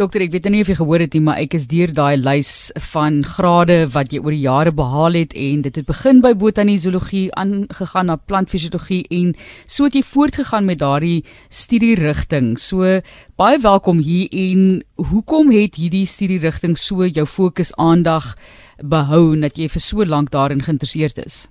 Dokter, ek weet nie of jy gehoor het nie, maar ek is deur daai lys van grade wat jy oor die jare behaal het en dit het begin by botaniesologie aangegaan na plantfisiologie en so het jy voortgegaan met daardie studierigting. So baie welkom hier en hoekom het hierdie studierigting so jou fokus aandag behou dat jy vir so lank daarin geïnteresseerd is?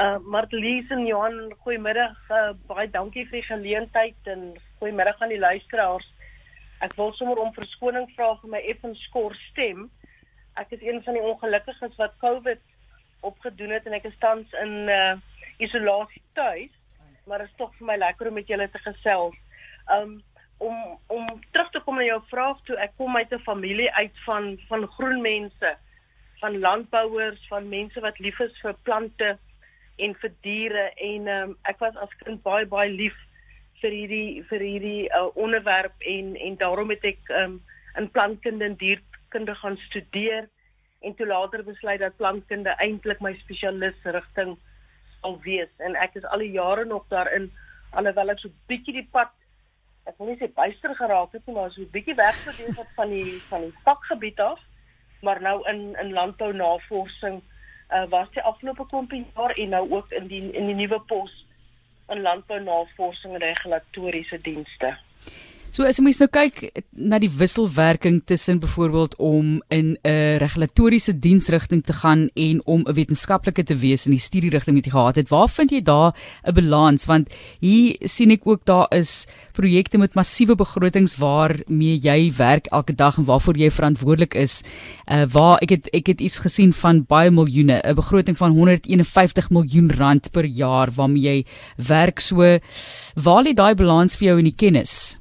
Uh Martelies en Johan, goeiemiddag. Uh, baie dankie vir die geleentheid en goeiemiddag aan die luisteraars. Ek wil sommer om verskoning vra vir my effens skor stem. Ek is een van die ongelukkiges wat COVID opgedoen het en ek is tans in uh isolasie tuis, maar dit is tog vir my lekker om met julle te gesels. Um om om terug te kom na jou vraag toe, ek kom uit 'n familie uit van van groen mense, van landbouers, van mense wat lief is vir plante en vir diere en um, ek was as kind baie baie lief vir hierdie vir hierdie uh, onderwerp en en daarom het ek um, in plantkunde en dierkunde gaan studeer en toe later besluit dat plantkunde eintlik my spesialis rigting sal wees. En ek is al die jare nog daarin alhoewel ek so bietjie die pad ek wil nie sê byster geraak het nie maar so bietjie weggedoen het van die van die vakgebied af. Maar nou in in landbou navorsing uh, was die afgelope klompie jaar en nou ook in die in die nuwe pos in landbou navorsing en regulatoriese dienste. So as jy mens nou kyk na die wisselwerking tussen byvoorbeeld om in 'n regulatoriese diensrigting te gaan en om 'n wetenskaplike te wees in die studierigting wat jy gehad het, waar vind jy daar 'n balans want hier sien ek ook daar is projekte met massiewe begrotings waarmee jy werk elke dag en waarvoor jy verantwoordelik is. Uh waar ek het ek het iets gesien van baie miljoene, 'n begroting van 151 miljoen rand per jaar waarmee jy werk so. Waar lê daai balans vir jou in die kennis?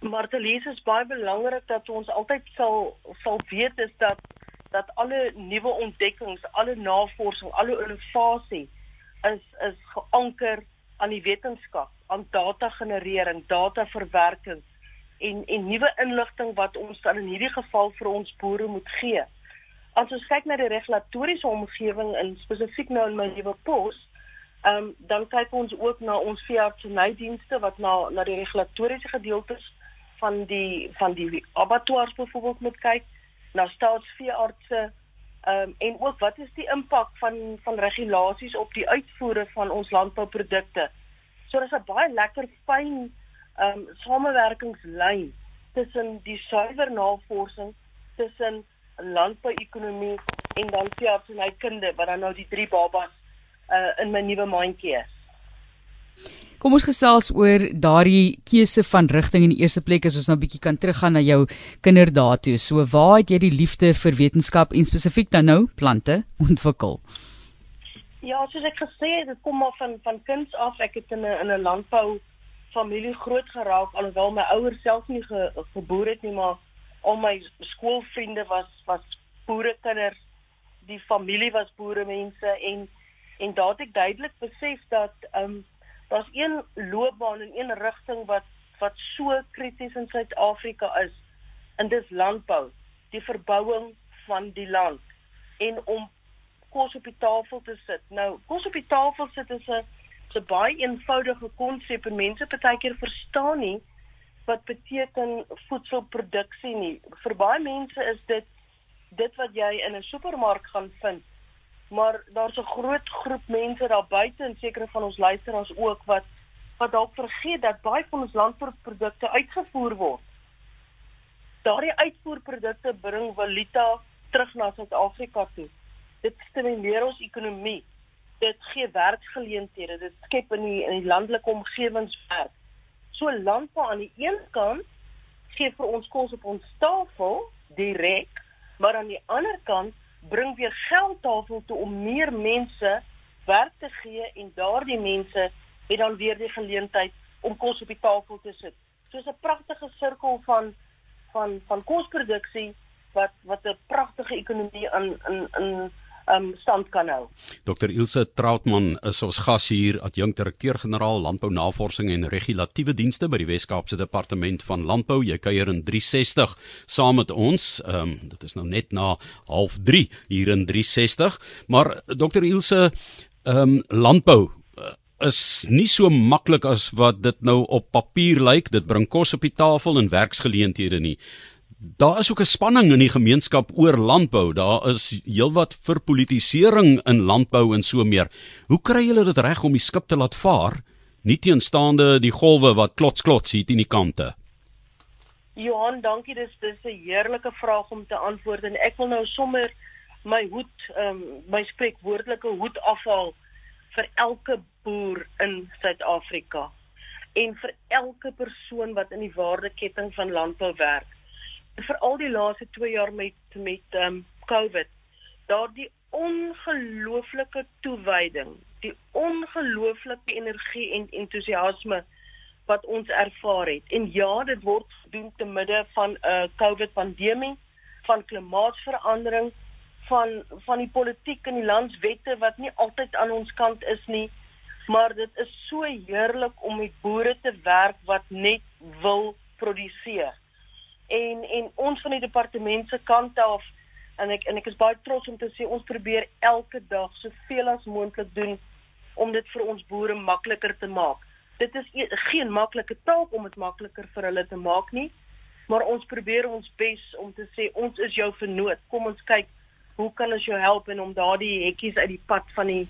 Martelies is baie belangrik dat ons altyd sal sal weet is dat dat alle nuwe ontdekkings, alle navorsing, alle innovasie is is geanker aan die wetenskap, aan data generering, data verwerking en en nuwe inligting wat ons dan in hierdie geval vir ons boere moet gee. As ons kyk na die regulatoriese omgewing in spesifiek nou in my nuwe pos, ehm um, dan kyk ons ook na ons veeartsenydienste wat na na die regulatoriese gedeeltes van die van die abattoirs byvoorbeeld moet kyk na staatsveeartse um, en ook wat is die impak van van regulasies op die uitvoere van ons landbouprodukte. So dis 'n baie lekker fyn um, samewerkingslyn tussen die suiwer navorsing tussen landbouekonomie en dan veeartsenykunde wat dan nou die drie babas uh, in my nuwe mandjie is. Kom ons gesels oor daardie keuse van rigting in die eerste plek as ons nou 'n bietjie kan teruggaan na jou kinderdae toe. So waar het jy die liefde vir wetenskap en spesifiek dan nou plante ontwikkel? Ja, soos ek gesê het, dit kom maar van van kinds af. Ek het in 'n in 'n landbou familie groot geraak alhoewel my ouers self nie ge, geboer het nie, maar al my skoolvriende was was boerekinders. Die familie was boeremense en en daar het ek duidelik besef dat ehm um, daar's een loopbaan en een rigting wat wat so krities in Suid-Afrika is en dis landbou, die verbouing van die land en om kos op die tafel te sit. Nou, kos op die tafel sit is 'n 'n baie eenvoudige konsep en mense partykeer verstaan nie wat beteken voedselproduksie nie. Vir baie mense is dit dit wat jy in 'n supermark gaan vind maar daar's 'n groot groep mense daar buite en sekere van ons luisteraars ook wat wat dalk vergeet dat baie van ons landbouprodukte uitgevoer word. Daardie uitvoerprodukte bring valuta terug na Suid-Afrika toe. Dit stimuleer ons ekonomie. Dit gee werksgeleenthede. Dit skep in die in die landelike omgewings werk. So landbou aan die een kant gee vir ons kos op ons tafel direk, maar aan die ander kant bring weer geld tafel toe om meer mense werk te gee en daardie mense het dan weer die geleentheid om kos op die tafel te sit. So 'n pragtige sirkel van van van kosproduksie wat wat 'n pragtige ekonomie aan in in um stand kan hou. Dr Ilse Troutman is ons gas hier, adjunkt direkteur-generaal Landbou Navorsing en Regulatiewe Dienste by die Wes-Kaapse Departement van Landbou. Jy kuier in 360 saam met ons. Um dit is nou net na 0.3 hier in 360. Maar Dr Ilse, um landbou is nie so maklik as wat dit nou op papier lyk. Dit bring kos op die tafel en werksgeleenthede nie. Daar is ook 'n spanning in die gemeenskap oor landbou. Daar is heelwat verpolitisering in landbou en so meer. Hoe kry julle dit reg om die skip te laat vaar, nie teenstaande die golwe wat klots klots hier teen die kante? Johan, dankie. Dis dis 'n heerlike vraag om te antwoord en ek wil nou sommer my hoed, ehm um, my spreekwoordelike hoed afhaal vir elke boer in Suid-Afrika en vir elke persoon wat in die waardeketting van landbou werk. Vir al die laaste 2 jaar met met ehm um, COVID, daardie ongelooflike toewyding, die ongelooflike energie en entoesiasme wat ons ervaar het. En ja, dit word gedoen te midde van 'n uh, COVID pandemie, van klimaatsverandering, van van die politiek en die landswette wat nie altyd aan ons kant is nie. Maar dit is so heerlik om met boere te werk wat net wil produseer. En en ons van die departement se kant af en ek en ek is baie trots om te sê ons probeer elke dag soveel as moontlik doen om dit vir ons boere makliker te maak. Dit is e geen maklike taak om dit makliker vir hulle te maak nie, maar ons probeer ons bes om te sê ons is jou vernoot. Kom ons kyk hoe kan ons jou help en om daardie hekkies uit die pad van die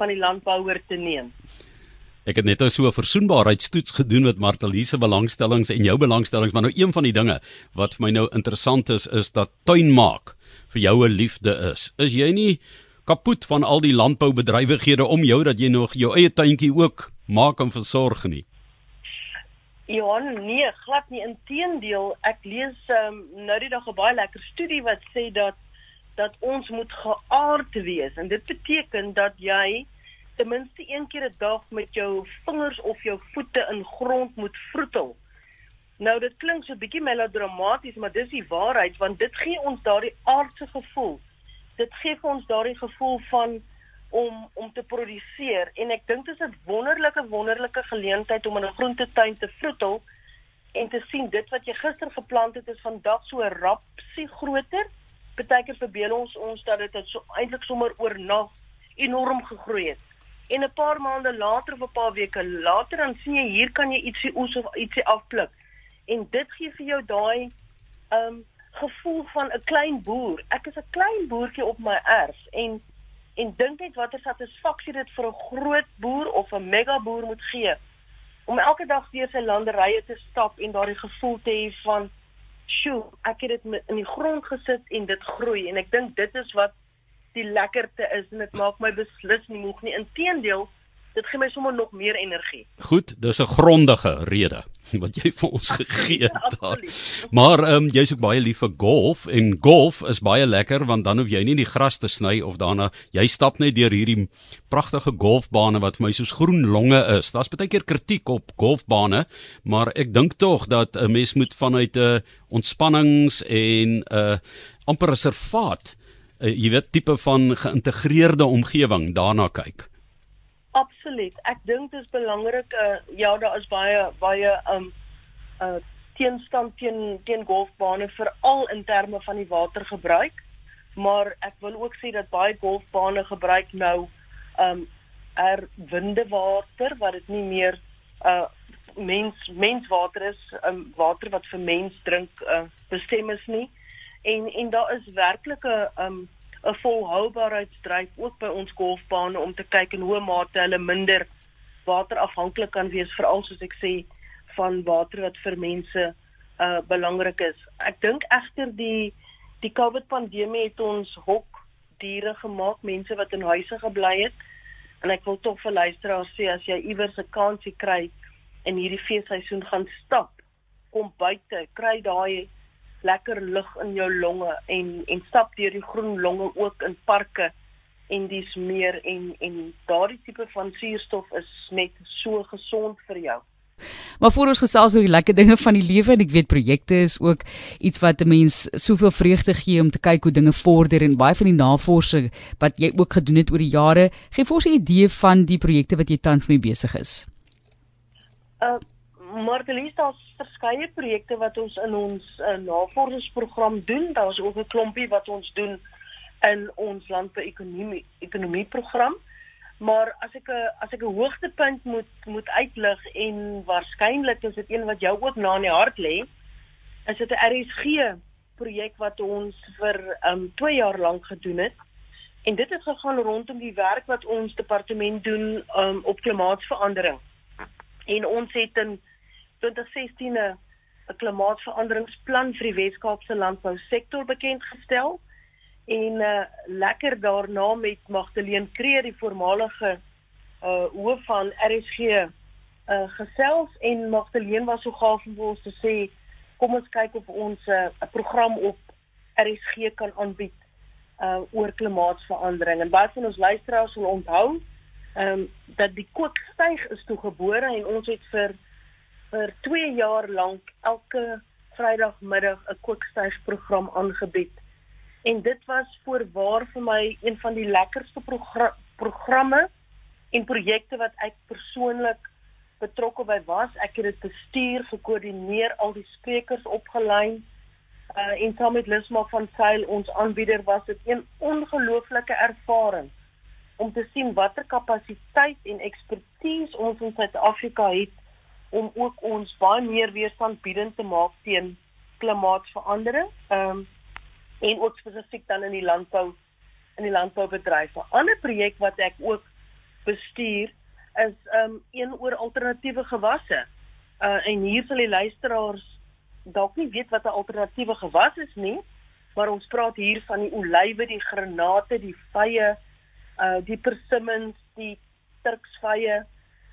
van die landbouer te neem? Ek het net so 'n versoenbaarheidstoets gedoen met Martelise belangstellings en jou belangstellings, maar nou een van die dinge wat vir my nou interessant is is dat tuin maak vir jou 'n liefde is. Is jy nie kapot van al die landboubedrywighede om jou dat jy nog jou eie tuintjie ook maak en versorg nie? Ja, nee, glad nie. Inteendeel, ek lees um, nou die dag 'n baie lekker studie wat sê dat dat ons moet geaard wees en dit beteken dat jy ten minste een keer 'n dag met jou vingers of jou voete in grond moet vroetel. Nou dit klink so bietjie melodramaties, maar dis die waarheid want dit gee ons daardie aardse gevoel. Dit gee vir ons daardie gevoel van om om te produseer en ek dink dit is 'n wonderlike wonderlike geleentheid om in 'n groentetuin te vroetel en te sien dit wat jy gister geplant het is vandag so rapsie groter partykeer verbeel ons ons dat dit so eintlik sommer oornag enorm gegroei het. En 'n paar maande later of 'n paar weke later dan sien jy hier kan jy ietsie oes of ietsie afpluk. En dit gee vir jou daai um gevoel van 'n klein boer. Ek is 'n klein boertjie op my erf en en dink net watter satisfaksie dit vir 'n groot boer of 'n mega boer moet gee om elke dag deur sy landerye te stap en daardie gevoel te hê van sjoe, ek het dit in die grond gesit en dit groei en ek dink dit is wat die lekkerte is en dit maak my beslis nie moeg nie. Inteendeel, dit gee my sommer nog meer energie. Goed, dis 'n grondige rede wat jy vir ons gegee het daar. Maar ehm um, jy's ook baie lief vir golf en golf is baie lekker want dan hoef jy nie die gras te sny of daarna jy stap net deur hierdie pragtige golfbane wat vir my soos groen longe is. Daar's baie keer kritiek op golfbane, maar ek dink tog dat 'n mens moet vanuit 'n uh, ontspannings en 'n uh, amper reservaat, uh, jy weet tipe van geïntegreerde omgewing daarna kyk. Absoluut. Ek dink dit is belangrik uh ja, daar is baie baie um uh teenstand teen teen golfbane veral in terme van die watergebruik. Maar ek wil ook sê dat baie golfbane gebruik nou um er windewater wat dit nie meer uh mens menswater is, um water wat vir mens drink uh bestem is nie. En en daar is werklik 'n um 'n volhoubaarheidsdryf ook by ons golfbane om te kyk in hoe mate hulle minder waterafhanklik kan wees veral soos ek sê van water wat vir mense uh belangrik is. Ek dink egter die die COVID pandemie het ons hok diere gemaak, mense wat in huise gebly het. En ek wil tog vir luisteraars sê as jy iewers 'n kansie kry in hierdie feesseisoen gaan stap, kom buite, kry daai lekker lug in jou longe en en stap deur die groen longe ook in parke en dis meer en en daardie tipe van suurstof is net so gesond vir jou. Maar voor ons gesels oor die lekker dinge van die lewe en ek weet projekte is ook iets wat 'n mens soveel vreugde gee om te kyk hoe dinge vorder en baie van die navorsing wat jy ook gedoen het oor die jare, gee vir ons 'n idee van die projekte wat jy tans mee besig is. Uh Martelies, daar's verskeie projekte wat ons in ons uh, navorsingsprogram doen. Daar's ook 'n klompie wat ons doen in ons landbouekonomie ekonomie program. Maar as ek 'n as ek 'n hoogtepunt moet moet uitlig en waarskynlik is dit een wat jou ook na in die hart lê, is dit 'n RSG projek wat ons vir um 2 jaar lank gedoen het. En dit het gegaan rondom die werk wat ons departement doen um op klimaatsverandering. En ons het in 2016 'n 'n klimaatsveranderingsplan vir die Weskaapse landbousektor bekend gestel en uh, lekker daarna met Magdalene Kreer die voormalige uh hoof van RSG uh gesels. En Magdalene was so gaaf om ons te sê kom ons kyk of ons 'n uh, program op RSG kan aanbied uh oor klimaatsverandering. En baie van ons luisteraars sal onthou ehm um, dat die kookstyg is toe gebore en ons het vir vir 2 jaar lank elke Vrydagmiddag 'n kookstygsprogram aangebied. En dit was voorwaar vir my een van die lekkerste progr programme en projekte wat ek persoonlik betrokke by was. Ek het dit bestuur, gekoördineer, al die sprekers opgelyn. Uh en saam met Lisma van Sail ons aanbieder was dit 'n ongelooflike ervaring om te sien watter kapasiteit en ekspertise ons in Suid-Afrika het om ook ons baie meer weerstandbiedend te maak teen klimaatsverandering. Ehm um, en ook spesifiek dan in die landbou in die landboubedryf. 'n Ander projek wat ek ook bestuur is ehm um, een oor alternatiewe gewasse. Uh en hier sal die luisteraars dalk nie weet wat 'n alternatiewe gewas is nie, maar ons praat hier van die olywe, die granate, die vye, uh die persimmons, die turksvye,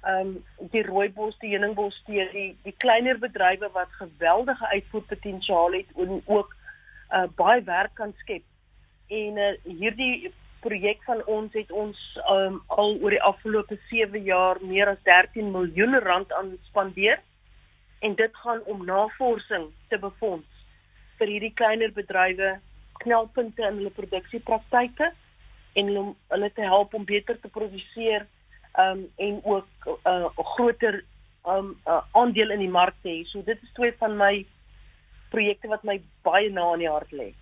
ehm um, die rooibos, die heuningbos, die die, die kleiner bedrywe wat geweldige uitvoerpotensiaal het en ook uh baie werk kan skep. En uh hierdie projek van ons het ons um, al oor die afgelope 7 jaar meer as 13 miljoen rand aan spandeer en dit gaan om navorsing te befonds vir hierdie kleiner bedrywe knelpunte in hulle produksiepraktyke en om hulle te help om beter te produseer um, en ook 'n uh, groter um, uh, aandeel in die mark te hê. So dit is twee van my projekte wat my baie na in die hart lê.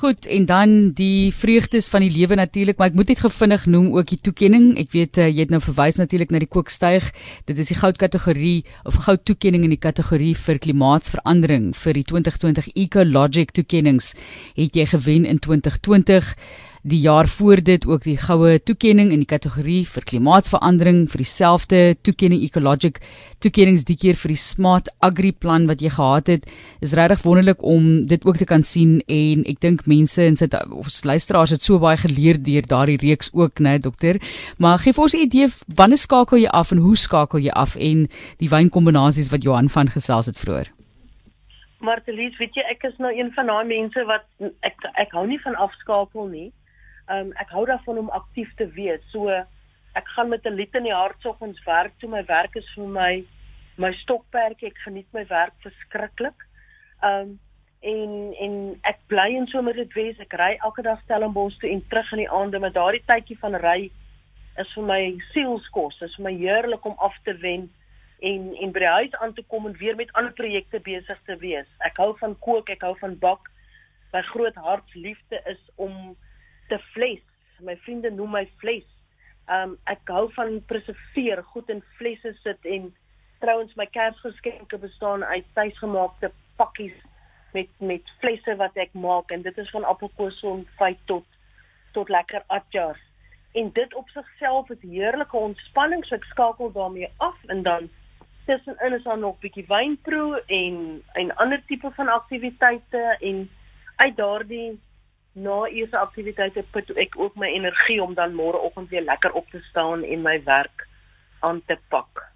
Goed, en dan die vreugdes van die lewe natuurlik, maar ek moet net gevinnig noem ook die toekenning. Ek weet uh, jy het nou verwys natuurlik na die kookstyg. Dit is die goud kategorie of goud toekenning in die kategorie vir klimaatsverandering vir die 2020 Ecologic toekennings het jy gewen in 2020 die jaar voor dit ook die goue toekenning in die kategorie vir klimaatsverandering vir dieselfde toekenning ecologic toekennings die keer vir die smart agri plan wat jy gehad het. Is regtig wonderlik om dit ook te kan sien en ek dink mense in sit ons luisteraars het so baie geleer deur daardie reeks ook né dokter? Maar gee vir ons 'n idee wanneer skakel jy af en hoe skakel jy af? En die wynkombinasies wat Johan van gesels het vroeër. Martelies, weet jy, ek is nou een van daai mense wat ek ek hou nie van afskakel nie um, ek hou daarvan om aktief te wees. So ek gaan met 'n lied in die hart soggens werk toe my werk is vir my my stokperdjie. Ek geniet my werk verskriklik. Um en en ek bly in wees. Ek ry elke dag Stellenbosch toe en terug in die aande, maar daardie tydjie van ry is vir my sielskos. Dit is vir my heerlik om af te wen en en by die huis aan te kom en weer met ander projekte besig te wees. Ek hou van kook, ek hou van bak. My groot hartsliefde is om vriende noem my vles. Um ek hou van preserveer, goed in flesse sit en trouens my Kersgeskenke bestaan uit tuisgemaakte pakkies met met flesse wat ek maak en dit is van appelkool feit tot tot lekker atjars. En dit op sigself is heerlike ontspanning, so ek skakel daarmee af en dan tussenin is daar nog bietjie wynproe en en ander tipe van aktiwiteite en uit daardie na eers aktiwiteite put ek ook my energie om dan môreoggend weer lekker op te staan en my werk aan te pak.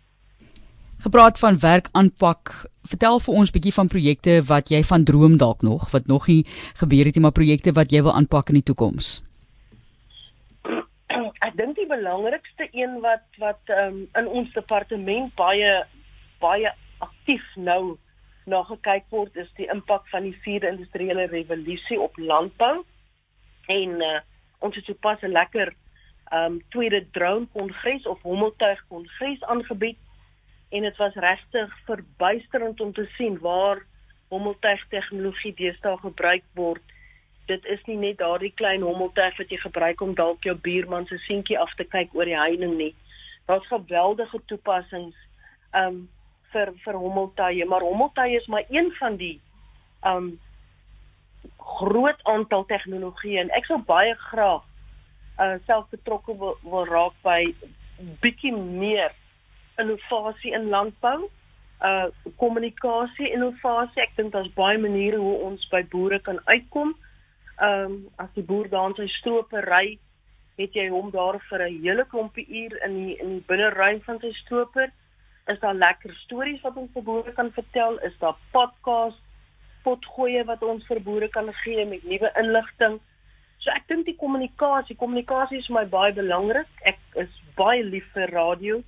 Gepraat van werk aanpak, vertel vir ons bietjie van projekte wat jy van droom dalk nog, wat nog nie gebeur het nie, maar projekte wat jy wil aanpak in die toekoms. Ek dink die belangrikste een wat wat um, in ons departement baie baie aktief nou na gekyk word is die impak van die vierde industriële revolusie op landbou. En uh, ons het sopas 'n lekker um tweede drone kongres of hommeltuig kongres aangebied en dit was regtig verbuisterend om te sien waar hommeltuig tegnologie deesdae gebruik word dit is nie net daardie klein hommeltuig wat jy gebruik om dalk jou buurman se seentjie af te kyk oor die heining nie. Daar's geweldige toepassings um vir vir hommeltuie, maar hommeltuie is maar een van die um groot aantal tegnologieë en ek sou baie graag uh self betrokke wil, wil raak by bietjie meer innovasie in landbou, uh kommunikasie innovasie. Ek dink daar's baie maniere hoe ons by boere kan uitkom. Um as die boer daar in sy strope ry, het jy hom daar vir 'n hele klompie uur in die in die binneruim van sy stroper. Is daar lekker stories wat ons vir boere kan vertel? Is daar podcast potgoeie wat ons vir boere kan gee met nuwe inligting? So ek dink die kommunikasie, kommunikasie is vir my baie belangrik. Ek is baie lief vir radio.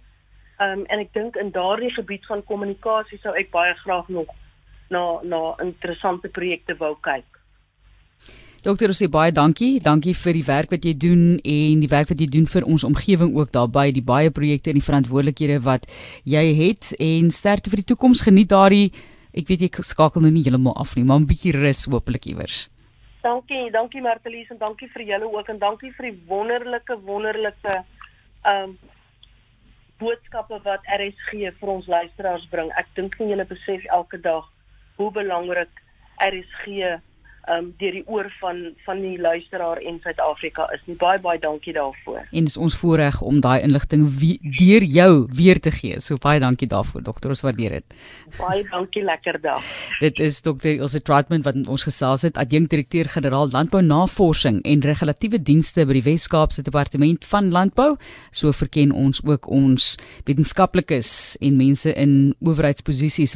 Ehm um, en ek dink in daardie gebied van kommunikasie sou ek baie graag nog na na interessante projekte wou kyk. Dokter Rosie baie dankie. Dankie vir die werk wat jy doen en die werk wat jy doen vir ons omgewing ook daarbey, die baie projekte en die verantwoordelikhede wat jy het en sterkte vir die toekoms. Geniet daardie ek weet jy skakel nou nie heeltemal af nie, maar 'n bietjie rus hopelik iewers. Dankie, dankie Martelies en dankie vir julle ook en dankie vir die wonderlike wonderlike ehm um, boodskappe wat RSG vir ons luisteraars bring. Ek dink nie julle besef elke dag hoe belangrik RSG um deur die oor van van die luisteraar in Suid-Afrika is. Nie baie baie dankie daarvoor. En dis ons voorreg om daai inligting deur jou weer te gee. So baie dankie daarvoor, dokter. Ons waardeer dit. Baie dankie, lekker dag. dit is dokter Ilse Trotman wat ons gesels het, adjunkdirekteur-generaal Landbou Navorsing en Regulatiewe Dienste by die Wes-Kaapse Departement van Landbou. So verken ons ook ons wetenskaplikes en mense in owerheidsposisies